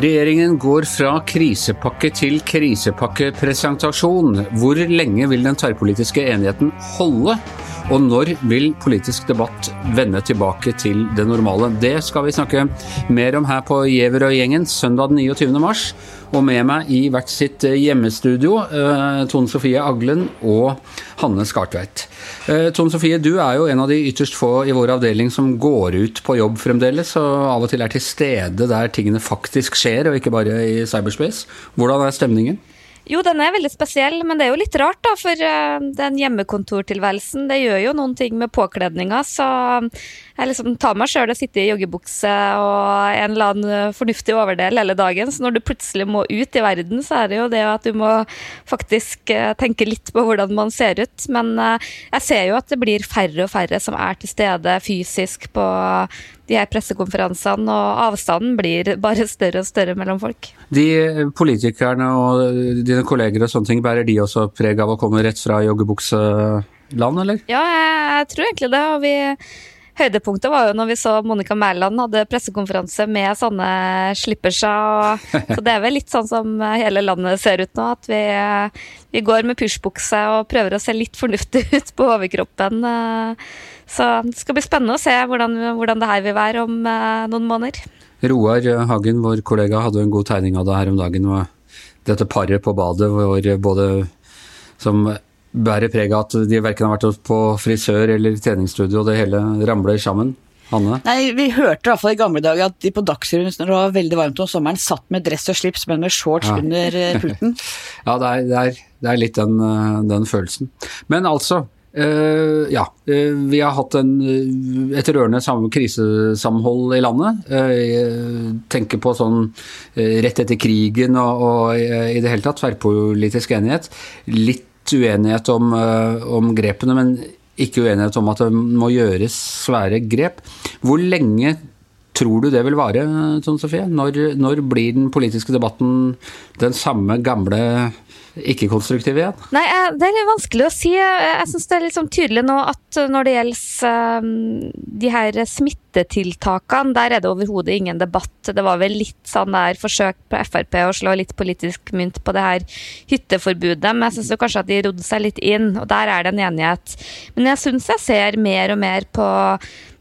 Regjeringen går fra krisepakke til krisepakkepresentasjon. Hvor lenge vil den tverrpolitiske enigheten holde? Og når vil politisk debatt vende tilbake til det normale? Det skal vi snakke mer om her på Giæver og gjengen søndag den 29. mars. Og med meg i hvert sitt hjemmestudio, eh, Tone Sofie Aglen og Hanne Skartveit. Eh, Tone Sofie, du er jo en av de ytterst få i vår avdeling som går ut på jobb fremdeles, og av og til er til stede der tingene faktisk skjer, og ikke bare i cyberspace. Hvordan er stemningen? Jo, den er veldig spesiell, men det er jo litt rart, da. For uh, den hjemmekontortilværelsen, det gjør jo noen ting med påkledninga. Så jeg liksom tar meg sjøl og sitter i joggebukse og en eller annen fornuftig overdel hele dagen. Så når du plutselig må ut i verden, så er det jo det at du må faktisk uh, tenke litt på hvordan man ser ut. Men jeg ser jo at det blir færre og færre som er til stede fysisk på de her pressekonferansene, og avstanden blir bare større og større mellom folk. De politikerne og dine kolleger og sånne ting, bærer de også preg av å komme rett fra joggebukseland, eller? Ja, jeg tror egentlig det. og vi Høydepunktet var jo når vi så Monica Mæland hadde pressekonferanse med sånne slipperser. Så det er vel litt sånn som hele landet ser ut nå, at vi, vi går med pysjbukse og prøver å se litt fornuftig ut på overkroppen. Så det skal bli spennende å se hvordan, hvordan det her vil være om eh, noen måneder. Roar Hagen, vår kollega, hadde en god tegning av det her om dagen. Dette paret på badet hvor både som bærer preg av at de verken har vært på frisør eller treningsstudio, og det hele ramler sammen. Anne? Nei, Vi hørte i hvert fall i gamle dager at de på Dagsrevyen når det var veldig varmt om sommeren, satt med dress og slips, men med shorts ja. under eh, pulten. ja, det er, det, er, det er, litt den, eh, den følelsen. Men altså, Uh, ja. Uh, vi har hatt en, uh, et rørende krisesamhold i landet. Uh, tenker på sånn rett etter krigen og, og i det hele tatt tverrpolitisk enighet. Litt uenighet om, om, grepene, men ikke uenighet om at det må gjøres svære grep. Hvor lenge tror du det vil vare, Tone Sofie? Når, når blir den politiske debatten den samme gamle ikke-konstruktiv igjen? Nei, Det er litt vanskelig å si. Jeg syns det er liksom tydelig nå at når det gjelder um, de her smittetiltakene, der er det overhodet ingen debatt. Det var vel litt sånn der forsøk på Frp å slå litt politisk mynt på det her hytteforbudet, men jeg syns kanskje at de rodde seg litt inn, og der er det en enighet. Men jeg syns jeg ser mer og mer på,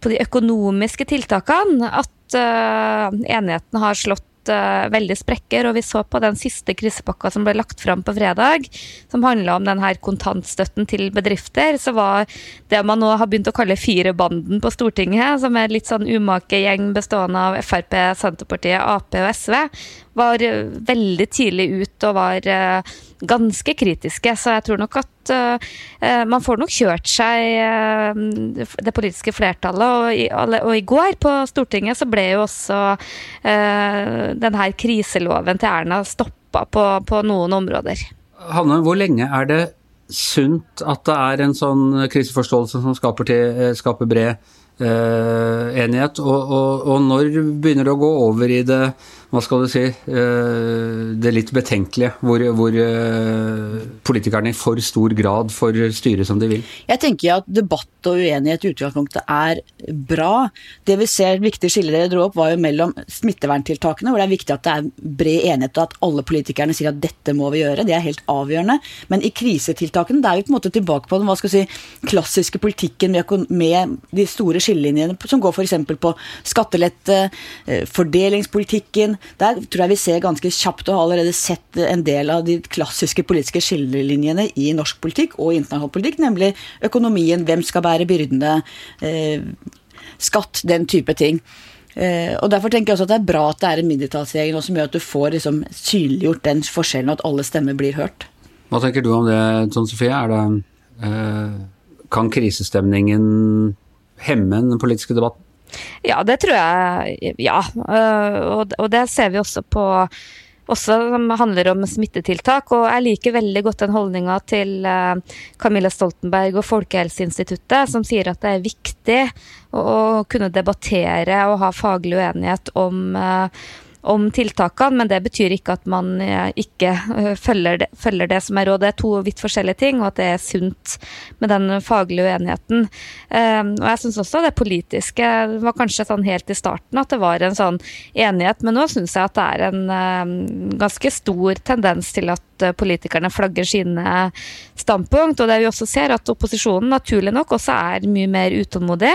på de økonomiske tiltakene at uh, enigheten har slått uh, veldig sprekker. Og vi så på den siste krisepakka som ble lagt fram på fredag, som handla om denne kontantstøtten til bedrifter, så var det man nå har begynt å kalle firebanden på Stortinget, som er litt sånn umake gjeng bestående av Frp, Senterpartiet, Ap og SV, var veldig tidlig ut og var uh, ganske kritiske. Så jeg tror nok at uh, man får nok kjørt seg uh, det politiske flertallet. Og i, og i, går på Stortinget så ble jo også uh, denne kriseloven til Erna stoppa på, på noen områder. Hanne, hvor lenge er det sunt at det er en sånn kriseforståelse som skaper, til, skaper bred enighet, og, og, og når begynner det å gå over i det hva skal du si, eh, det litt betenkelige, hvor, hvor, eh, politikerne i for stor grad får styre som de vil? Jeg tenker at debatt og uenighet i utgangspunktet er bra. Det vi ser viktige skiller dere dro opp, var jo mellom smitteverntiltakene, hvor det er viktig at det er bred enighet, og at alle politikerne sier at dette må vi gjøre. Det er helt avgjørende. Men i krisetiltakene, da er vi på en måte tilbake på den hva skal si, klassiske politikken med, de store skillelinjene som går f.eks. på skattelette, eh, fordelingspolitikken, der tror jeg vi ser ganske kjapt, og har allerede sett en del av de klassiske politiske skillelinjene i norsk politikk og internasjonal politikk, nemlig økonomien, hvem skal bære byrdene, eh, skatt, den type ting. Eh, og Derfor tenker jeg også at det er bra at det er en mindretallsregjering som gjør at du får liksom synliggjort den forskjellen, og at alle stemmer blir hørt. Hva tenker du om det, Tone Sofie? Det, eh, kan krisestemningen hemme den politiske debatten? Ja, det tror jeg. Ja. Eh, og det ser vi også på også som handler om smittetiltak. Og jeg liker veldig godt den holdninga til eh, Camilla Stoltenberg og Folkehelseinstituttet, som sier at det er viktig å kunne debattere og ha faglig uenighet om, eh, om tiltakene, men det betyr ikke at man eh, ikke eh, følger det, følger det som er råd. Det er to vidt forskjellige ting, og at det er sunt med den faglige uenigheten. Um, og jeg syns også det politiske var kanskje sånn helt i starten at det var en sånn enighet, men nå syns jeg at det er en um, ganske stor tendens til at politikerne flagger sine standpunkt. Og det vi også ser, at opposisjonen naturlig nok også er mye mer utålmodig.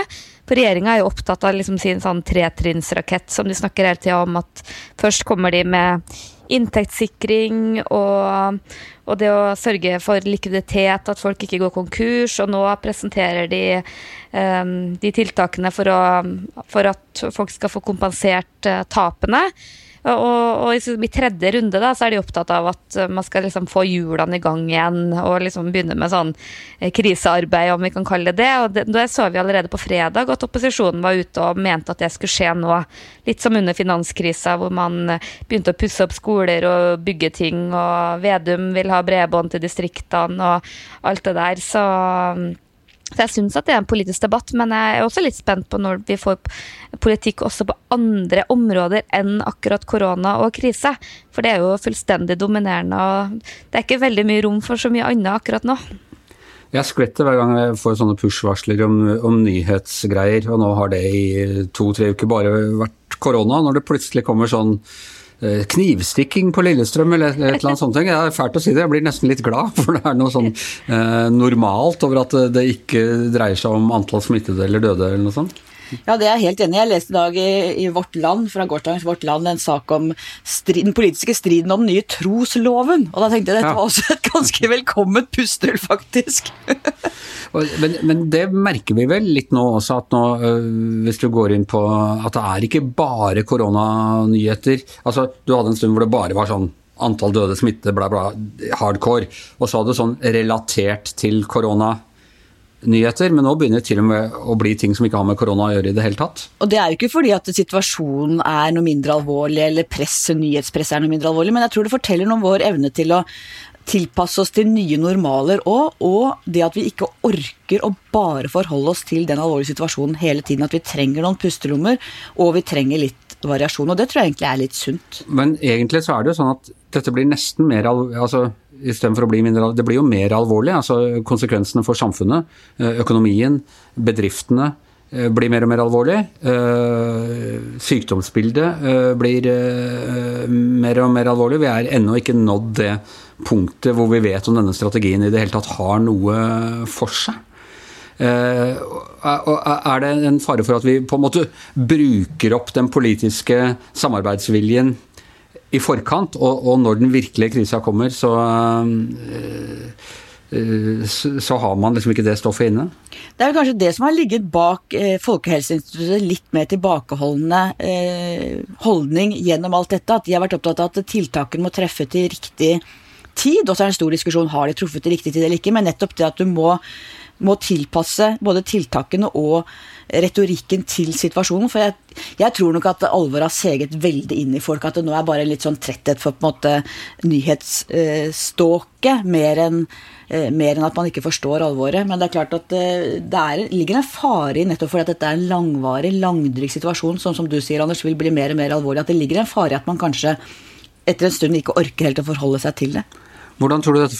For regjeringa er jo opptatt av liksom sin sånn tretrinnsrakett som de snakker hele tida om. At først kommer de med inntektssikring og, og, det å sørge for likviditet, at folk ikke går konkurs. Og nå presenterer de um, de tiltakene for, å, for, at folk skal få kompensert uh, tapene. Og, og, i tredje runde da, så er de opptatt av at eh, man skal liksom få hjulene i gang igjen og liksom begynne med sånn eh, krisearbeid, om vi kan kalle det det. Og det, det så vi allerede på fredag at opposisjonen var ute og mente at det skulle skje nå. Litt som under finanskrisa, hvor man eh, begynte å pusse opp skoler og bygge ting, og Vedum vil ha bredbånd til distriktene og alt det der. Så så jeg syns at det er en politisk debatt, men jeg er også litt spent på når vi får politikk også på andre områder enn akkurat korona og krise. For det er jo fullstendig dominerende, og det er ikke veldig mye rom for så mye annet akkurat nå. Jeg skvetter hver gang jeg får sånne push-varsler om, om, nyhetsgreier, og nå har det i to-tre uker bare vært korona. Når det plutselig kommer sånn knivstikking på Lillestrøm eller et eller annet sånt. Det er fælt å si det, jeg blir nesten litt glad, for det er noe sånn eh, normalt over at det ikke dreier seg om antall smittede eller døde eller noe sånt. Ja, det er jeg helt enig i. Jeg leste i dag i, i Vårt Land, fra gårsdagens Vårt Land, en sak om strid, den politiske striden om den nye trosloven. Og da tenkte jeg dette var også et ganske velkomment pustehull, faktisk. men, men, det merker vi vel litt nå også, at nå, øh, hvis du går inn på at det er ikke bare koronanyheter. Altså, du hadde en stund hvor det bare var sånn antall døde, smitte, bla, bla, hardcore. Og så hadde du sånn relatert til korona nyheter, men nå begynner det til og med å bli ting som ikke har med korona å gjøre i det hele tatt. Og det er jo ikke fordi at situasjonen er noe mindre alvorlig, eller presset, nyhetspress er noe mindre alvorlig, men jeg tror det forteller noe om vår evne til å tilpasse oss til nye normaler òg, og det at vi ikke orker å bare forholde oss til den alvorlige situasjonen hele tiden. At vi trenger noen pustelommer, og vi trenger litt variasjon. Og det tror jeg egentlig er litt sunt. Men egentlig så er det jo sånn at dette blir nesten mer alvorlig altså istedenfor å bli mindre Det blir jo mer alvorlig. altså Konsekvensene for samfunnet, eh, økonomien, bedriftene eh, blir mer og mer alvorlig. Eh, sykdomsbildet blir mer og mer alvorlig. Vi er ennå ikke nådd det punktet hvor vi vet om denne strategien i det hele tatt har noe for seg. Er det en fare for at vi på en måte bruker opp den politiske samarbeidsviljen i forkant, og, og når den virkelige krisa kommer, så øh, så har man liksom ikke det stoffet inne? Det er kanskje det som har ligget bak eh, Folkehelseinstituttet litt mer tilbakeholdende eh, holdning gjennom alt dette. At de har vært opptatt av at tiltakene må treffe til riktig tid. Og så er det en stor diskusjon har de truffet til riktig tid eller ikke, men nettopp det at du må, må tilpasse både tiltakene og retorikken til situasjonen. For jeg, jeg tror nok at alvoret har seget veldig inn i folk. At det nå er bare litt sånn tretthet for på en måte nyhetsståket, mer enn eh, mer enn at man ikke forstår alvoret. Men det er klart at eh, det er, ligger en fare i, nettopp fordi at dette er en langvarig, langdryg situasjon, som, som du sier, Anders, vil bli mer og mer alvorlig. At det ligger en fare i at man kanskje etter en stund ikke orker helt å forholde seg til det. Hvordan tror du dette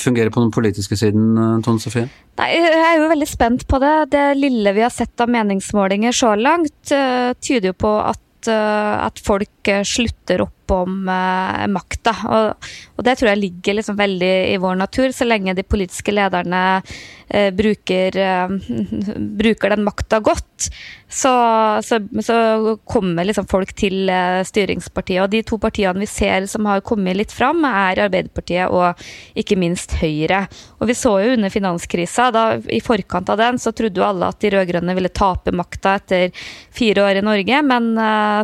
fungerer på den politiske siden, eh, Tone Sofie? Nei, jeg er jo veldig spent på det. Det lille vi har sett av meningsmålinger så langt, uh, tyder jo på at, uh, at folk slutter opp om eh, makta. Og, og, det tror jeg ligger liksom veldig i vår natur, så lenge de politiske lederne eh, bruker, eh, bruker, den makta godt. Så, så, så kommer liksom folk til styringspartiet. Og de to partiene vi ser som har kommet litt fram, er Arbeiderpartiet og ikke minst Høyre. Og vi så jo under finanskrisa, da i forkant av den, så trodde jo alle at de rød-grønne ville tape makta etter fire år i Norge, men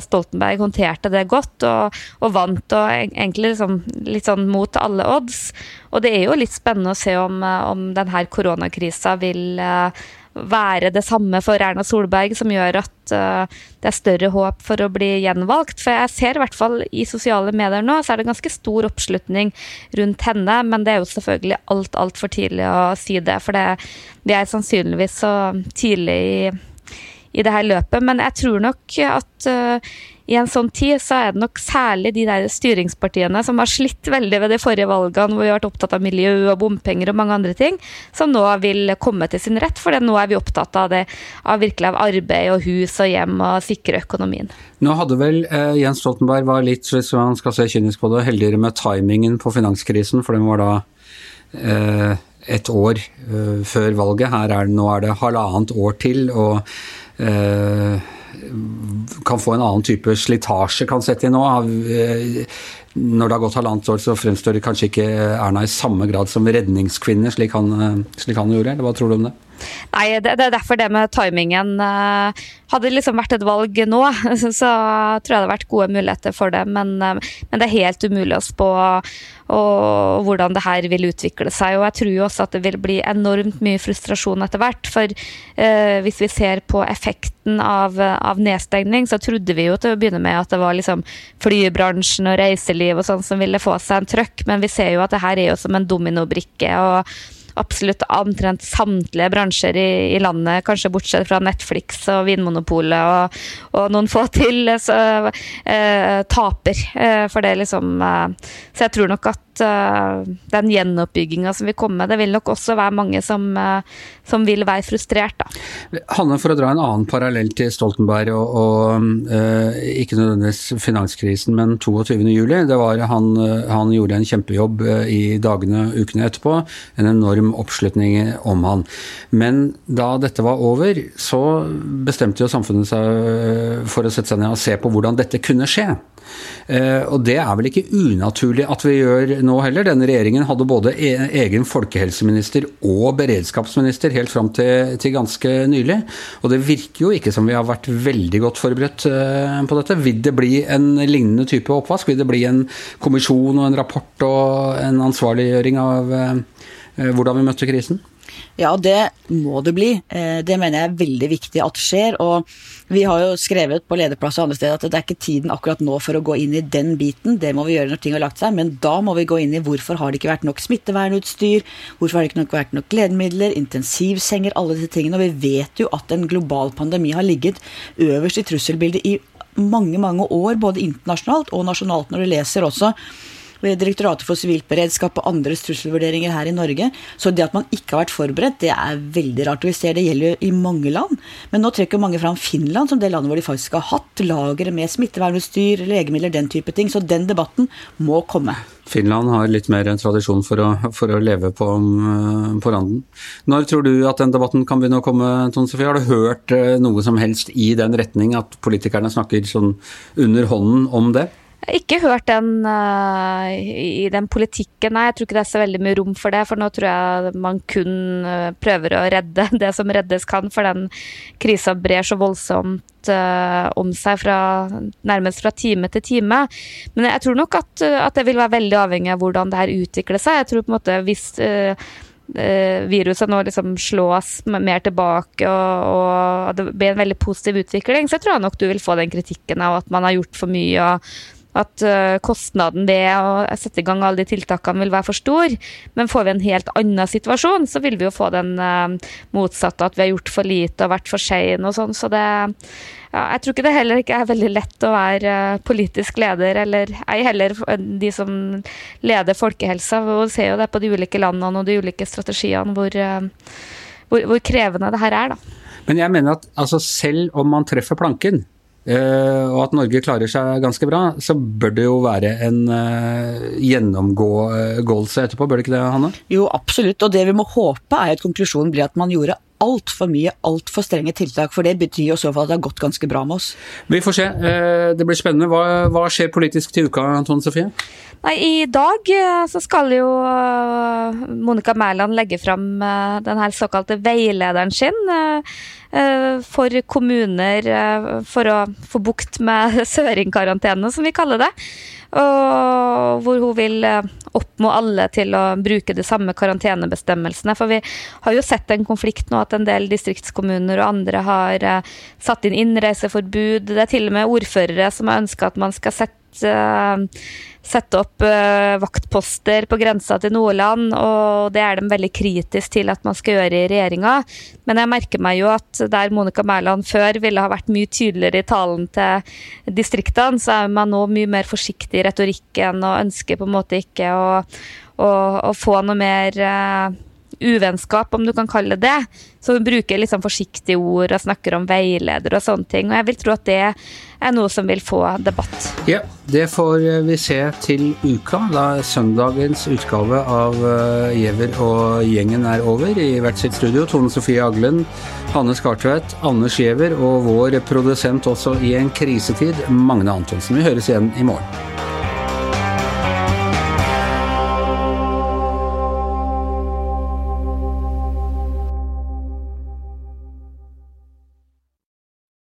Stoltenberg håndterte det godt. og og vant, og egentlig liksom, litt sånn mot alle odds. Og det er jo litt spennende å se om, eh, om denne koronakrisa vil uh, være det samme for Erna Solberg, som gjør at uh, det er større håp for å bli gjenvalgt. For jeg ser i hvert fall i sosiale medier nå, så er det ganske stor oppslutning rundt henne. Men det er jo selvfølgelig alt altfor tidlig å si det, for det, vi er sannsynligvis så tidlig i, i det her løpet. Men jeg tror nok at uh, i en sånn tid så er det nok særlig de der styringspartiene som har slitt veldig ved de forrige valgene, hvor vi har vært opptatt av miljø og bompenger og mange andre ting, som nå vil komme til sin rett. For nå er vi opptatt av det, av virkelig av arbeid og hus og hjem og sikre økonomien. Nå hadde vel eh, Jens Stoltenberg var litt, hvis man skal se kynisk på det, heldigere med timingen på finanskrisen, for den var da eh, et år eh, før valget. Her er det, nå er det halvannet år til. og uh, kan få en annen type slitasje kan sette inn nå. Når det har gått halvannet år, så fremstår kanskje ikke Erna i samme grad som redningskvinne, slik han, slik han gjorde. Eller hva tror du om det? Nei, det, det, er derfor det med timingen Hadde det liksom vært et valg nå, så, tror jeg det hadde vært gode muligheter for det. Men, men det er helt umulig å spå og hvordan det her vil utvikle seg. Og jeg tror også at det vil bli enormt mye frustrasjon etter hvert. For eh, hvis vi ser på effekten av, av, nedstengning, så trodde vi jo til å begynne med at det var liksom flybransjen og reiseliv og sånn som ville få seg en trøkk, men vi ser jo at det her er jo som en dominobrikke. og absolutt omtrent samtlige bransjer i, i, landet, kanskje bortsett fra Netflix og Vinmonopolet og, og noen få til, så eh, taper. Eh, for det liksom eh, Så jeg tror nok at uh, den gjenoppbygginga som vil komme, det vil nok også være mange som, uh, som vil være frustrert. Da. Hanne, for å dra en annen parallell til Stoltenberg og, og ikke nødvendigvis finanskrisen, men 22.07. Det var han, han gjorde en kjempejobb i dagene og ukene etterpå. En enorm oppslutning om han. Men da dette var over, så bestemte jo samfunnet seg for å sette seg ned og se på hvordan dette kunne skje. Eh, og det er vel ikke unaturlig at vi gjør nå heller. Denne regjeringen hadde både e-, egen folkehelseminister og beredskapsminister helt fram til, til, ganske nylig. Og det virker jo ikke som vi har vært veldig godt forberedt eh, på dette. Vil det bli en lignende type oppvask? Vil det bli en kommisjon og en rapport og en ansvarliggjøring av eh, hvordan vi møtte krisen? Ja, det må det bli. Det mener jeg er veldig viktig at skjer. og vi har jo skrevet på lederplass og andre steder at det er ikke tiden akkurat nå for å gå inn i den biten, det må vi gjøre når ting har lagt seg, men da må vi gå inn i hvorfor har det ikke vært nok smittevernutstyr, hvorfor har det ikke nok vært nok gledemidler? intensivsenger, alle disse tingene. Og vi vet jo at en global pandemi har ligget øverst i trusselbildet i mange, mange år, både internasjonalt og nasjonalt, når du leser også ved Direktoratet for sivilt beredskap og andres trusselvurderinger her i Norge. Så det at man ikke har vært forberedt, det er veldig rart. Og vi ser det gjelder jo i mange land. Men nå trekker mange fram Finland som det landet hvor de faktisk har hatt lagre med smittevernutstyr, legemidler, den type ting. Så den debatten må komme. Finland har litt mer tradisjon for å, for å leve på, på, randen. Når tror du at den debatten kan begynne å komme, Tone Sofie? Har du hørt eh, noe som helst i den retning, at politikerne snakker sånn under hånden om det? Jeg har ikke hørt den uh, i den politikken, nei. Jeg tror ikke det er så veldig mye rom for det. For nå tror jeg man kun uh, prøver å redde det som reddes kan. For den krisa brer så voldsomt uh, om seg fra, nærmest fra time til time. Men jeg tror nok at, at, det vil være veldig avhengig av hvordan det her utvikler seg. Jeg tror på en måte hvis viruset nå liksom slås mer tilbake og, og, det blir en veldig positiv utvikling, så jeg tror nok du vil få den kritikken av at man har gjort for mye og at uh, kostnaden ved å sette i gang alle de tiltakene vil være for stor. Men får vi en helt annen situasjon, så vil vi jo få den uh, motsatte, at vi har gjort for lite og vært for sein og sånn. Så det ja, Jeg tror ikke det heller ikke er veldig lett å være uh, politisk leder, eller ei heller de som leder folkehelsa. Vi ser jo det på de ulike landene og de ulike strategiene hvor, hvor, hvor krevende det her er, da. Men jeg mener at altså, selv om man treffer planken, Eh, og at Norge klarer seg ganske bra, så bør det jo være en uh, gjennomgåelse etterpå, bør det ikke det, Hanne? Jo, absolutt. Og det vi må håpe er at konklusjonen blir at man gjorde altfor mye, altfor strenge tiltak. For det betyr jo så fall at det har gått ganske bra med oss. Vi får se. Eh, det blir spennende. Hva, hva skjer politisk til uka, Tone Sofie? Nei, I dag så skal jo Monica Mæland legge fram den her såkalte veilederen sin Eh, for kommuner eh, for å få bukt med søringkarantene, som vi kaller det. Og hvor hun vil oppmå alle til å bruke de samme karantenebestemmelsene. For vi har jo sett en konflikt nå at en del distriktskommuner og andre har satt inn innreiseforbud. Det er til og med ordførere som har ønska at man skal sette sette opp uh, vaktposter på grensa til Nordland, og det er de veldig kritisk til at man skal gjøre i regjeringa. Men jeg merker meg jo at der Monica Mæland før ville ha vært mye tydeligere i talen til distriktene, så er man nå mye mer forsiktig i retorikken og ønsker på en måte ikke å, å, å få noe mer uh, uvennskap, om du kan kalle det det. Så hun bruker liksom forsiktige ord og snakker om veileder og sånne ting. Og jeg vil tro at det er noe som vil få debatt. Ja, det får vi se til uka, da søndagens utgave av eh, Giæver og gjengen er over. I hvert sitt studio Tone Sofie Aglen, Hanne Skartvedt, Anders Giæver og vår produsent også i en krisetid, Magne Antonsen. Vi høres igjen i morgen.